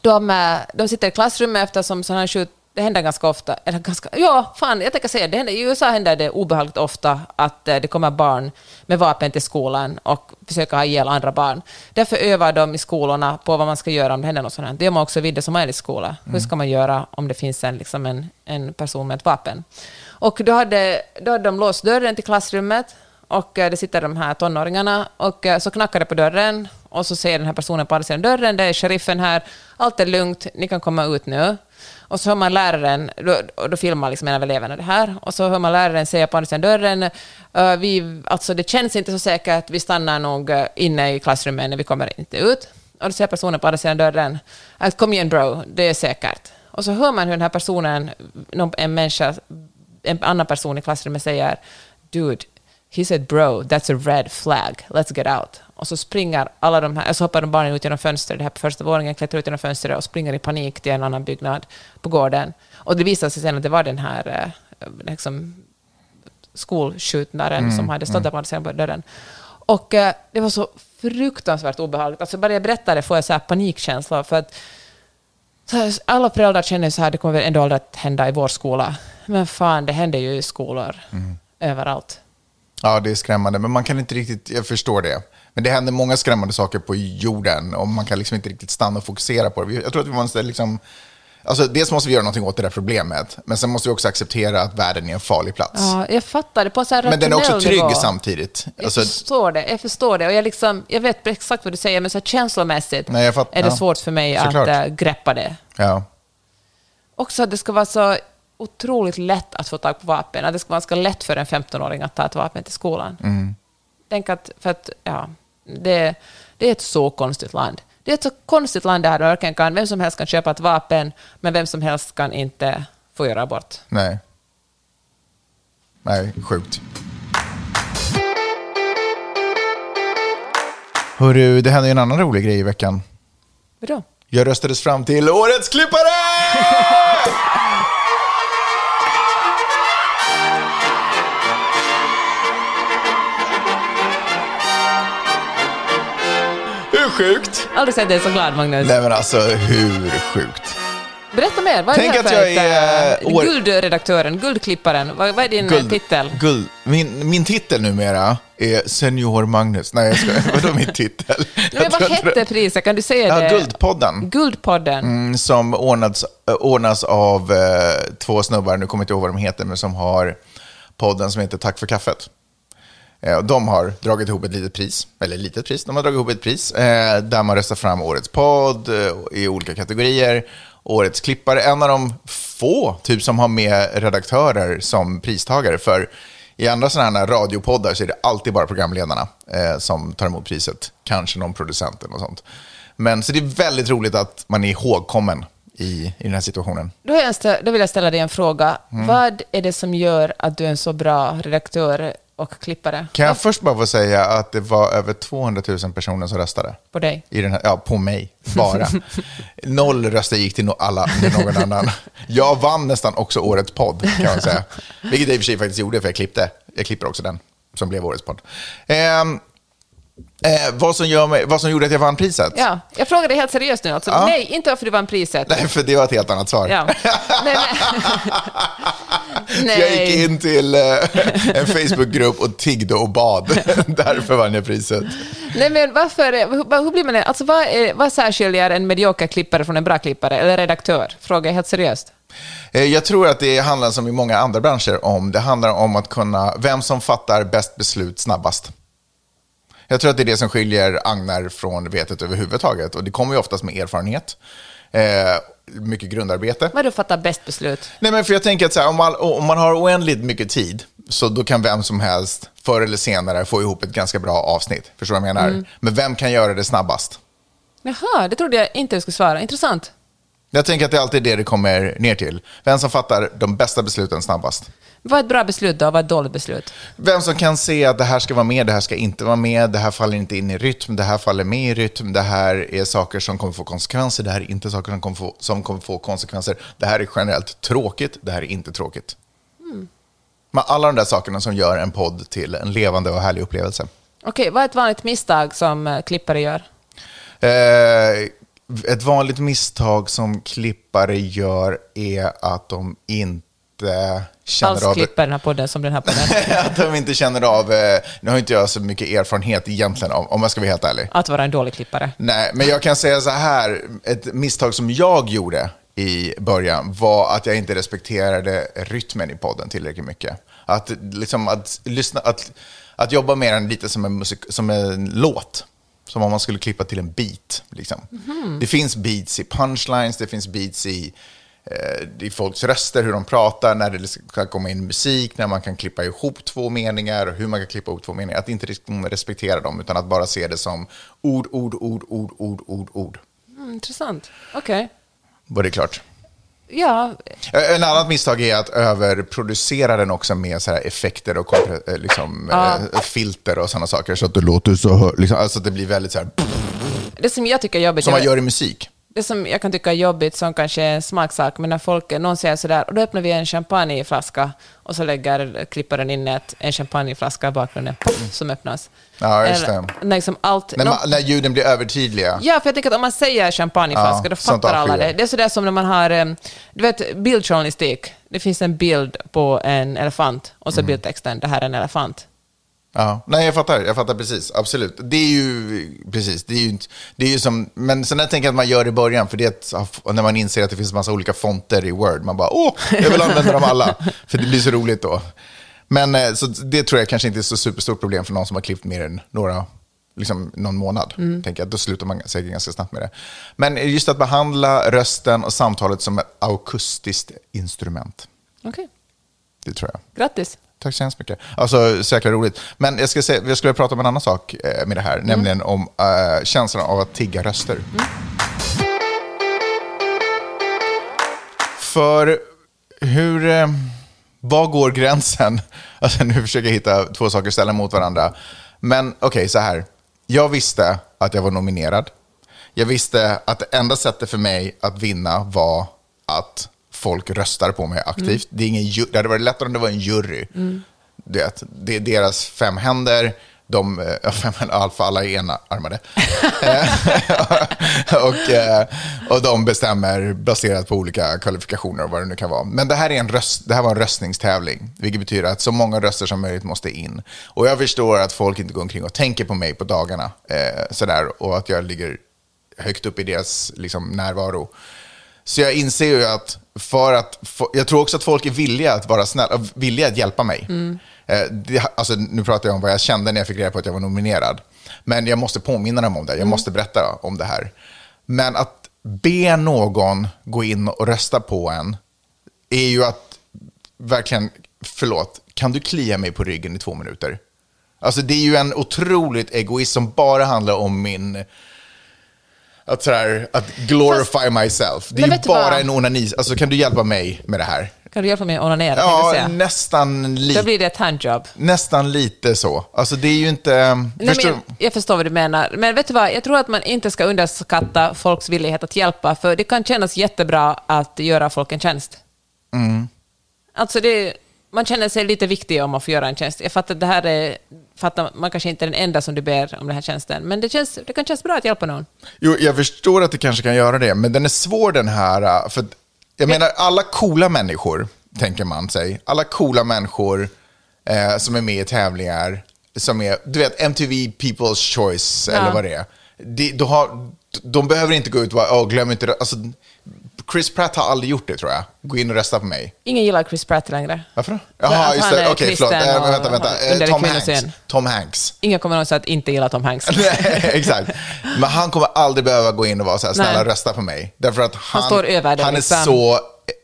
de, eh, de sitter i klassrummet eftersom sådana här skjut, det händer ganska ofta, eller ganska, ja, fan, jag tänker säga det, händer, i USA händer det obehagligt ofta att eh, det kommer barn med vapen till skolan och försöker ha ihjäl andra barn. Därför övar de i skolorna på vad man ska göra om det händer något sådant. Det gör man också vid det som är i skola. Hur ska man göra om det finns en, liksom en, en person med ett vapen? Och då hade, då hade de låst dörren till klassrummet och eh, det sitter de här tonåringarna och eh, så knackar det på dörren Och så säger den här personen på andra sidan dörren, det är sheriffen här, allt är lugnt, ni kan komma ut nu. Och så hör man läraren, då, och då filmar liksom en av eleverna det här, och så hör man läraren säga på andra sidan dörren, eh, vi, alltså det känns inte så säkert, vi stannar nog inne i klassrummet, vi kommer inte ut. Och då säger personen på andra sidan dörren, att kom igen bro, det är säkert. Och så hör man hur den här personen, en människa, en annan person i klassrummet säger, dude, he said bro, that's a red flag, let's get out. Och så springer alla de här, så hoppar de barnen ut genom fönstret, det här på första våningen, klättrar ut genom fönstret och springer i panik till en annan byggnad på gården. Och det visade sig sen att det var den här eh, liksom, skolskjutnaren som hade stått där på dörren. Och eh, det var så fruktansvärt obehagligt. Alltså bara jag berättar det får jag så här panikkänsla för att här, alla föräldrar känner så här, det kommer väl ändå aldrig att hända i vår skola. Men fan, det händer ju i skolor överallt. Ja, det är skrämmande, men man kan inte riktigt, jag förstår det. Men det händer många skrämmande saker på jorden och man kan liksom inte riktigt stanna och fokusera på det. Jag tror att vi måste liksom, alltså dels måste vi göra någonting åt det där problemet, men sen måste vi också acceptera att världen är en farlig plats. Ja, jag fattar det på så här men den är också trygg nivå. samtidigt. Jag Alltså, förstår det, jag förstår det. Och jag, liksom, jag vet exakt vad du säger, men så här känslomässigt Nej, fatt- är det ja. svårt för mig Såklart. att äh, greppa det. ja. Också att det ska vara så otroligt lätt att få tag på vapen. Att det ska vara ganska lätt för en 15-åring att ta ett vapen till skolan. Mm. Tänk att, för att, ja, det, det är ett så konstigt land. Det är ett så konstigt land det här verkligen kan, vem som helst kan köpa ett vapen, men vem som helst kan inte få göra abort. Nej. Nej, sjukt. Hörru, det hände ju en annan rolig grej i veckan. Vadå? Jag röstades fram till Årets klippare! [LAUGHS] Hur sjukt? Aldrig sett dig så glad, Magnus. Nej men alltså, hur sjukt? Berätta mer. Vad är Tänk det att här för jag är, ett, äh, år- guldredaktören, guldklipparen? Vad, vad är din äh, titel? Guld. Min, min titel numera är Senior Magnus. Nej, jag skojar. Vadå min titel? [LAUGHS] Nej, vad hette priset? Kan du säga Ja, det? Guldpodden. Guldpodden. Mm, som ordnats, äh, ordnas av eh, två snubbar, nu kommer jag inte ihåg vad de heter, men som har podden som heter Tack för kaffet. Eh, de har dragit ihop ett litet pris, eller litet pris, de har dragit ihop ett pris eh, där man röstar fram årets podd eh, i olika kategorier. Årets klippare, en av de få typ som har med redaktörer som pristagare. För i andra sådana här radiopoddar så är det alltid bara programledarna som tar emot priset. Kanske någon producenten och sånt. Men så det är väldigt roligt att man är ihågkommen i, i den här situationen. Då, jag då vill jag ställa dig en fråga. Mm. Vad är det som gör att du är en så bra redaktör och klippare Kan jag först bara få säga att det var över 200 000 personer som röstade? på dig? I den här, ja, på mig, bara. [LAUGHS] Noll röster gick till alla, till någon annan. Jag vann nästan också årets podd, kan man säga. Vilket jag i och för sig faktiskt gjorde, för jag klippte. Jag klipper också den, som blev årets podd. Ehm, eh, vad, som gör mig, vad som gjorde att jag vann priset? Ja, jag frågar dig helt seriöst nu. Alltså. Ja. Nej, inte varför du vann priset. Nej, för det var ett helt annat svar. Ja. Nej. [LAUGHS] För Jag gick Nej. in till eh, en Facebookgrupp och tiggde och bad. [LAUGHS] Därför vann jag priset. Nej, men varför... Hur, hur blir man... Alltså, vad, är, vad särskiljer en medioker klippare från en bra klippare? Eller redaktör? Frågar jag helt seriöst. Eh, Jag tror att det handlar som i många andra branscher om, det handlar om att kunna, vem som fattar bäst beslut snabbast. Jag tror att det är det som skiljer agnar från vetet överhuvudtaget. Och det kommer ju oftast med erfarenhet. Eh, mycket grundarbete. Vad du fattar bäst beslut? Nej, men för jag tänker att här, om, man, om man har oändligt mycket tid, så då kan vem som helst förr eller senare få ihop ett ganska bra avsnitt. Förstår du vad jag menar? Men vem kan göra det snabbast? Jaha, det trodde jag inte du skulle svara. Intressant. Jag tänker att det är alltid det det kommer ner till. Vem som fattar de bästa besluten snabbast. Vad är ett bra beslut då? Vad är ett dåligt beslut? Vem som kan se att det här ska vara med, det här ska inte vara med, det här faller inte in i rytm, det här faller med i rytm, det här är saker som kommer få konsekvenser, det här är inte saker som kommer få, som kommer få konsekvenser, det här är generellt tråkigt, det här är inte tråkigt. Men alla de där sakerna som gör en podd till en levande och härlig upplevelse. Okej, vad är ett vanligt misstag som eh, klippare gör? Eh, ett vanligt misstag som klippare gör är att de inte känner Alls av... klipper den här podden som den här podden. [LAUGHS] att de inte känner av... Eh, nu har inte jag så mycket erfarenhet egentligen, om, om jag ska vara helt ärlig. Att vara en dålig klippare. Nej, men jag kan säga så här. Ett misstag som jag gjorde i början var att jag inte respekterade rytmen i podden tillräckligt mycket. Att, liksom, att, lyssna, att, att jobba med den lite som en, musik, som en låt. Som om man skulle klippa till en beat. Liksom. Det finns beats i punchlines, det finns beats i, eh, i folks röster, hur de pratar, när det ska komma in musik, när man kan klippa ihop två meningar och hur man kan klippa ihop två meningar. Att inte liksom respektera dem, utan att bara se det som ord, ord, ord, ord, ord, ord, ord. Mm, intressant. Okej. Var det klart? Ja, En annat misstag är att överproducera den också med så här effekter och eh, liksom, eh, filter och sådana saker. Så att det låter så, hö- liksom, alltså det blir väldigt så här, det som jag tycker är jobbigt... som man gör i musik. Det som jag kan tycka är jobbigt, som kanske är en smaksak, men när folk, någon säger sådär, och då öppnar vi en champagneflaska, och så lägger klipparen in ett, en champagneflaska i bakgrunden, puff, som öppnas. Ja, just Eller, det. när liksom allt, När, man, när ljuden blir övertydliga. Ja, för jag tänker att om man säger champagneflaska, Ja, då fattar alla det. Det är sådär som när man har, du vet, bildjournalistik. Det finns en bild på en elefant, och Mm. så bildtexten, det här är en elefant. Ja, nej, jag fattar, jag fattar precis, absolut. Det är ju, precis, det är ju, det är ju som, men sen jag tänker att man gör det i början, för det är när man inser att det finns massa olika fonter i Word, man bara, åh, jag vill använda dem alla, [LAUGHS] för det blir så roligt då. Men eh, så det tror jag kanske inte är så superstort problem för någon som har klippt mer än några, liksom någon månad. Tänker jag, då slutar man säkert ganska snabbt med det. Men just att behandla rösten och samtalet som ett akustiskt instrument, Okej, det tror jag. grattis. Tack så hemskt mycket. Alltså, så jäkla roligt. Men jag, ska säga, jag skulle prata om en annan sak eh, med det här, nämligen om eh, känslan av att tigga röster. För hur... Eh, var går gränsen? [LAUGHS] Alltså, nu försöker jag hitta två saker ställa mot varandra. Men okej, så här. Jag visste att jag var nominerad. Jag visste att det enda sättet för mig att vinna var att folk röstar på mig aktivt. Det, är ingen, det hade varit lättare om det var en jury. Du vet, det är deras fem händer. De, eh, [LAUGHS] fem alfa, alla är enarmade. [LAUGHS] Eh, [LAUGHS] och, eh, och de bestämmer baserat på olika kvalifikationer och vad det nu kan vara. Men det här, är en röst, det här var en röstningstävling, vilket betyder att så många röster som möjligt måste in. Och jag förstår att folk inte går omkring och tänker på mig på dagarna, eh, sådär, och att jag ligger högt upp i deras liksom, närvaro. Så jag inser ju att för att, jag tror också att folk är villiga att vara snälla, villiga att hjälpa mig. Eh, det, alltså, nu pratar jag om vad jag kände när jag fick reda på att jag var nominerad. Men jag måste påminna dem om det, jag måste berätta om det här. Men att be någon gå in och rösta på en är ju att verkligen, förlåt, kan du klia mig på ryggen i två minuter? Alltså det är ju en otroligt egoist som bara handlar om min att, sådär, att glorify myself. Det är ju bara vad? en onani. Alltså, kan du hjälpa mig med det här? Kan du hjälpa mig att onanera? Ja, säga. nästan, Då li- blir det ett handjob. nästan lite så. Alltså det är ju inte... Nej, förstår, men jag förstår vad du menar. Men vet du vad, jag tror att man inte ska underskatta folks villighet att hjälpa, för det kan kännas jättebra att göra folk en tjänst. Mm. Alltså det, man känner sig lite viktig om man får göra en tjänst. Jag fattar att det här är, fattar, man kanske inte är den enda som du ber om den här tjänsten, men det, känns, det kan kännas bra att hjälpa någon. Jo, jag förstår att det kanske kan göra det, men den är svår den här. äh, För jag menar, alla coola människor, tänker man sig. Alla coola människor eh, som är med i tävlingar, som är, du vet, MTV People's Choice, eller vad det är. De, de, har, de behöver inte gå ut och vara, "Åh, glöm inte det. Alltså, Chris Pratt har aldrig gjort det, tror jag. Gå in och rösta på mig. Ingen gillar Chris Pratt längre. Varför då? Jaha, just han det. Okej, förlåt. kristen Eh, och vänta, vänta. har- Eh, Tom. Hanks. Tom Hanks. Ingen kommer någonsin att inte gilla Tom Hanks. [LAUGHS] Nej, Exakt. Men han kommer aldrig behöva gå in och vara så här, snälla Nej. rösta på mig. Därför att han, står över det, han är liksom. så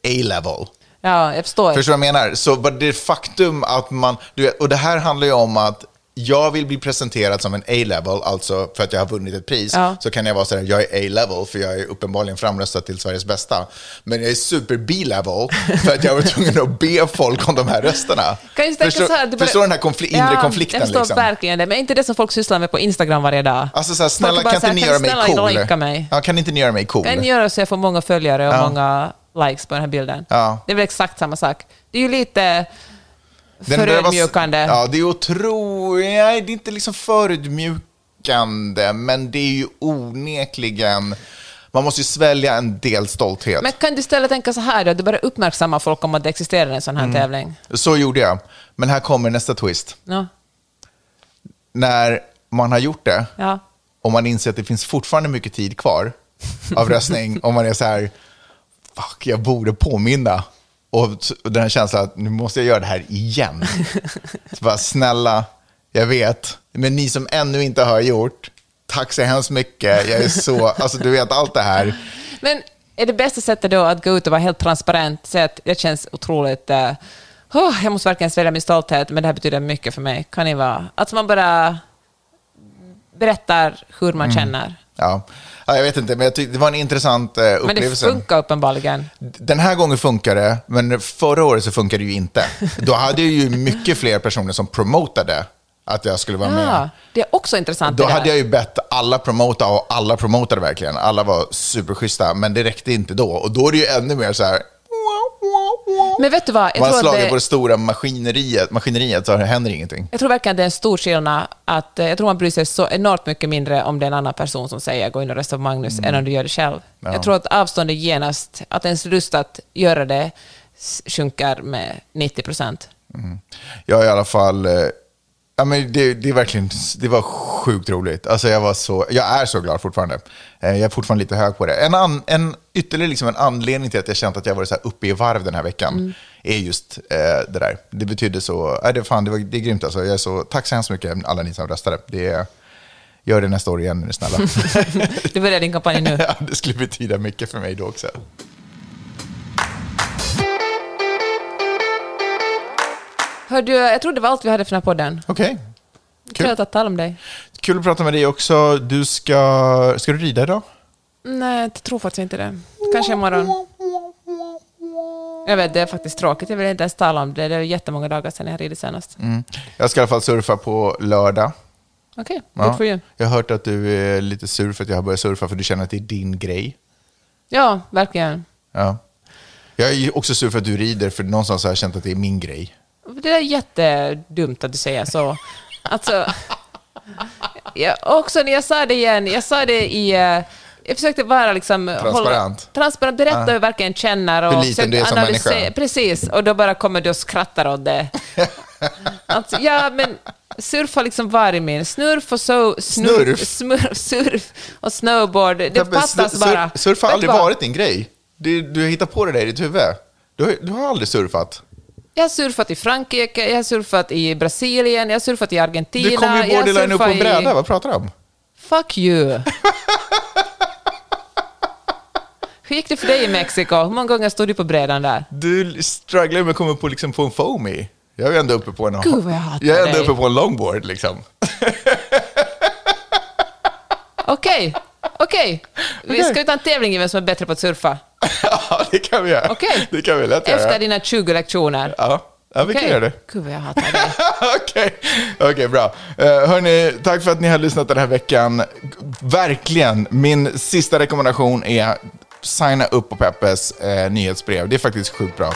A-level. Ja, jag förstår. Förstår du vad jag menar? Så det faktum att man, du vet, och det här handlar ju om att jag vill bli presenterad som en A-level, alltså för att jag har vunnit ett pris, Ja. så kan jag vara så här, jag är A-level för jag är uppenbarligen framröstad till Sveriges bästa. Men jag är super B-level för att jag var tvungen att be folk om de här rösterna. Kan förstår, så här, du förstår den här konfli- inre Ja, konflikten? Jag förstår liksom? verkligen det, men inte det som folk sysslar med på Instagram varje dag? Alltså så här, snälla, kan inte ni göra mig cool? mig? Ja, kan inte ni göra mig cool? Kan göra så jag får många följare och Ja. många likes på den här bilden. Ja. Det är väl exakt samma sak. Det är ju lite Den där var- förödmjukande. Ja, det är otroligt. Nej, det är inte liksom förödmjukande, men det är ju onekligen... Man måste ju svälja en del stolthet. Men kan du istället tänka så här då, du bara uppmärksamma folk om att det existerar en sån här Mm. tävling? Så gjorde jag. Men här kommer nästa twist. Ja. När man har gjort det ja. och man inser att det finns fortfarande mycket tid kvar av röstning, [LAUGHS] om man är så här, fuck, jag borde påminna. Och den här känslan att nu måste jag göra det här igen. Så [LAUGHS] bara, snälla, jag vet, men ni som ännu inte har gjort, tack så hemskt mycket. Jag är så, [LAUGHS] alltså du vet allt det här. Men är det bästa sättet då att gå ut och vara helt transparent, säga att det känns otroligt... Uh, oh, jag måste verkligen svälja min stolthet, men det här betyder mycket för mig. Kan ni vara... Att man bara berättar hur man Mm. känner. Ja. Ja, jag vet inte, men det var en intressant eh, Men det upplevelse. funkar uppenbarligen. Den här gången funkar det, men förra året så funkade det ju inte. Då hade jag ju mycket fler personer som promotade att jag skulle vara med. Ja, det är också intressant. Då hade jag ju bett alla promota och alla promotade verkligen. Alla var superschyssta, men det räckte inte då. Och då är det ju ännu mer så här... Men vet du vad? Jag Man har slagit det, på det stora maskineriet, maskineriet så händer ingenting. jag tror verkligen det är en stor skillnad. Att, eh, jag tror man bryr sig så enormt mycket mindre om det är en annan person som säger gå in och rösta på Magnus än om du gör det själv. Mm. Ja. Jag tror att avståndet genast, att ens lust att göra det sjunker med 90 procent. Jag är i alla fall... Ja, men det, det, är verkligen, det var sjukt roligt. Alltså jag, var så, jag är så glad fortfarande. Eh, Jag är fortfarande lite hög på det. En, an, en, ytterligare liksom en anledning till att jag känt att jag varit så här uppe i varv den här veckan är just eh, det där. Det betyder så... Äh, det, fan, det, var, det är grymt alltså. Jag är så, tack så hemskt mycket alla ni som röstade. Det är, gör det nästa år igen, är ni snälla. [LAUGHS] Du börjar din kampanj nu. [LAUGHS] ja, det skulle betyda mycket för mig då också. Hör du, jag tror det var allt vi hade för den här podden. Okej. Kul. Kul att tala om dig. Kul att prata med dig också. Du ska... Ska du rida idag? Nej, jag tror faktiskt inte det. Kanske imorgon. Jag vet, det är faktiskt tråkigt. Jag vill inte ens tala om det. Det är jättemånga dagar sedan jag ridit senast. Mm. Jag ska i alla fall surfa på lördag. Okej, Ja. good for you. Jag har hört att du är lite sur för att jag har börjat surfa för du känner att det är din grej. Ja, verkligen. Ja. Jag är också sur för att du rider för någonstans har jag känt att det är min grej. Det är jättedumt att du säger så. Alltså, ja, också när jag sa det igen, jag sa det i... eh, Jag försökte vara liksom... Transparent. Hålla, transparent, berätta hur jag verkligen känner. Och Hur liten du är som människa. Precis, och då bara kommer du och skrattar åt det. [LAUGHS] Alltså, ja, men surf har liksom varit min. Snurf och so, snurf, Snurf? smurf, surf och snowboard. Det Ja, fattas sur- bara. Surf har aldrig varit din grej. Du, du har hittat på det där i ditt huvud. Du, du har aldrig surfat. Jag har surfat i Frankrike, jag har surfat i Brasilien, jag har surfat i Argentina. Du kom ju borderline upp på en surfat i- bräda. Vad pratar du om? Fuck you. [LAUGHS] Hur gick det för dig i Mexiko? Hur många gånger stod du på brädan där? Du strugglar med att komma upp på, liksom, på en foamy. Jag är ändå uppe på en... Gud, jag jag är ändå uppe på en longboard liksom. Okej, okej. Vi Okej. ska ta en tävling i vem som är bättre på att surfa. [LAUGHS] ja, det kan vi göra. Okej. Det kan vi lätt göra. Efter dina 20 lektioner. Ja, ja vi kan Okej. göra det. Gud, vad jag hatar dig. [LAUGHS] Okej, Okej, bra. Uh, hörni, tack för att ni har lyssnat den här veckan. Verkligen, min sista rekommendation är signa upp på Peppes eh, nyhetsbrev. Det är faktiskt sjukt bra.